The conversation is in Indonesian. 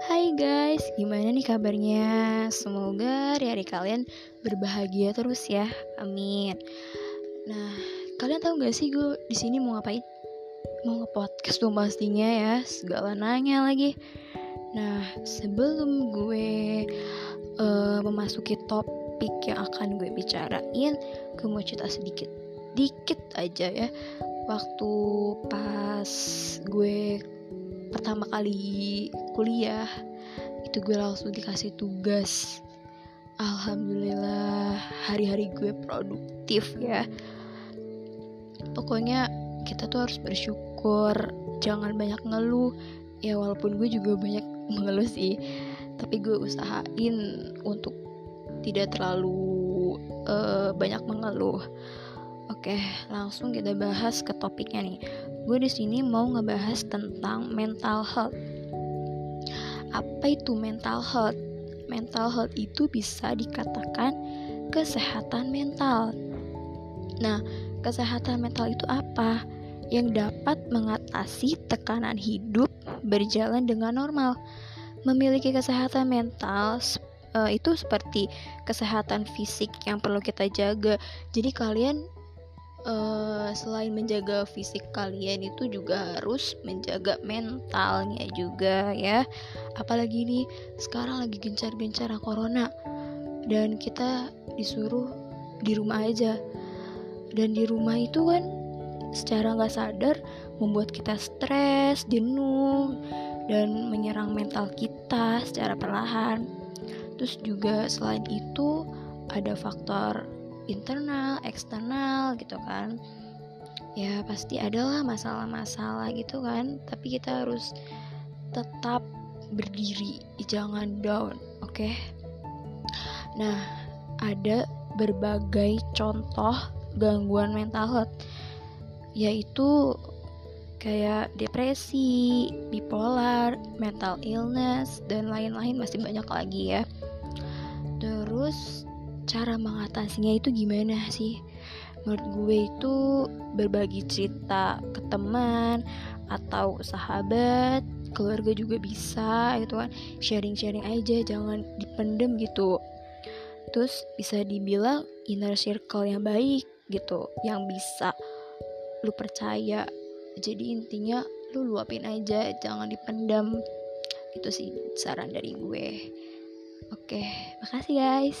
Hai guys, gimana nih kabarnya? Semoga hari-hari kalian berbahagia terus ya. Amin. Nah, kalian tahu gak sih gue di sini mau ngapain? Mau ngepodcast dong pastinya ya. Segala nanya lagi. Nah, sebelum gue uh, memasuki topik yang akan gue bicarain, gue mau cerita sedikit, dikit aja ya. Waktu pas gue pertama kali kuliah itu gue langsung dikasih tugas. Alhamdulillah hari-hari gue produktif ya. Pokoknya kita tuh harus bersyukur jangan banyak ngeluh. Ya walaupun gue juga banyak mengeluh sih tapi gue usahain untuk tidak terlalu uh, banyak mengeluh Oke, langsung kita bahas ke topiknya nih. Gue di sini mau ngebahas tentang mental health. Apa itu mental health? Mental health itu bisa dikatakan kesehatan mental. Nah, kesehatan mental itu apa? Yang dapat mengatasi tekanan hidup berjalan dengan normal. Memiliki kesehatan mental uh, itu seperti kesehatan fisik yang perlu kita jaga. Jadi kalian uh, selain menjaga fisik kalian itu juga harus menjaga mentalnya juga ya. Apalagi nih sekarang lagi gencar-gencar corona. Dan kita disuruh di rumah aja. Dan di rumah itu kan secara nggak sadar membuat kita stres, jenuh, dan menyerang mental kita secara perlahan. Terus juga selain itu ada faktor internal, eksternal gitu kan. Ya pasti adalah masalah-masalah gitu kan, tapi kita harus tetap berdiri, jangan down, oke? Okay? Nah, ada berbagai contoh gangguan mental health yaitu kayak depresi, bipolar, mental illness, dan lain-lain masih banyak lagi ya. Terus cara mengatasinya itu gimana sih? Menurut gue itu berbagi cerita ke teman atau sahabat keluarga juga bisa gitu kan. Sharing-sharing aja jangan dipendem gitu. Terus bisa dibilang inner circle yang baik gitu yang bisa lu percaya. Jadi intinya lu luapin aja jangan dipendam itu sih saran dari gue. Oke makasih guys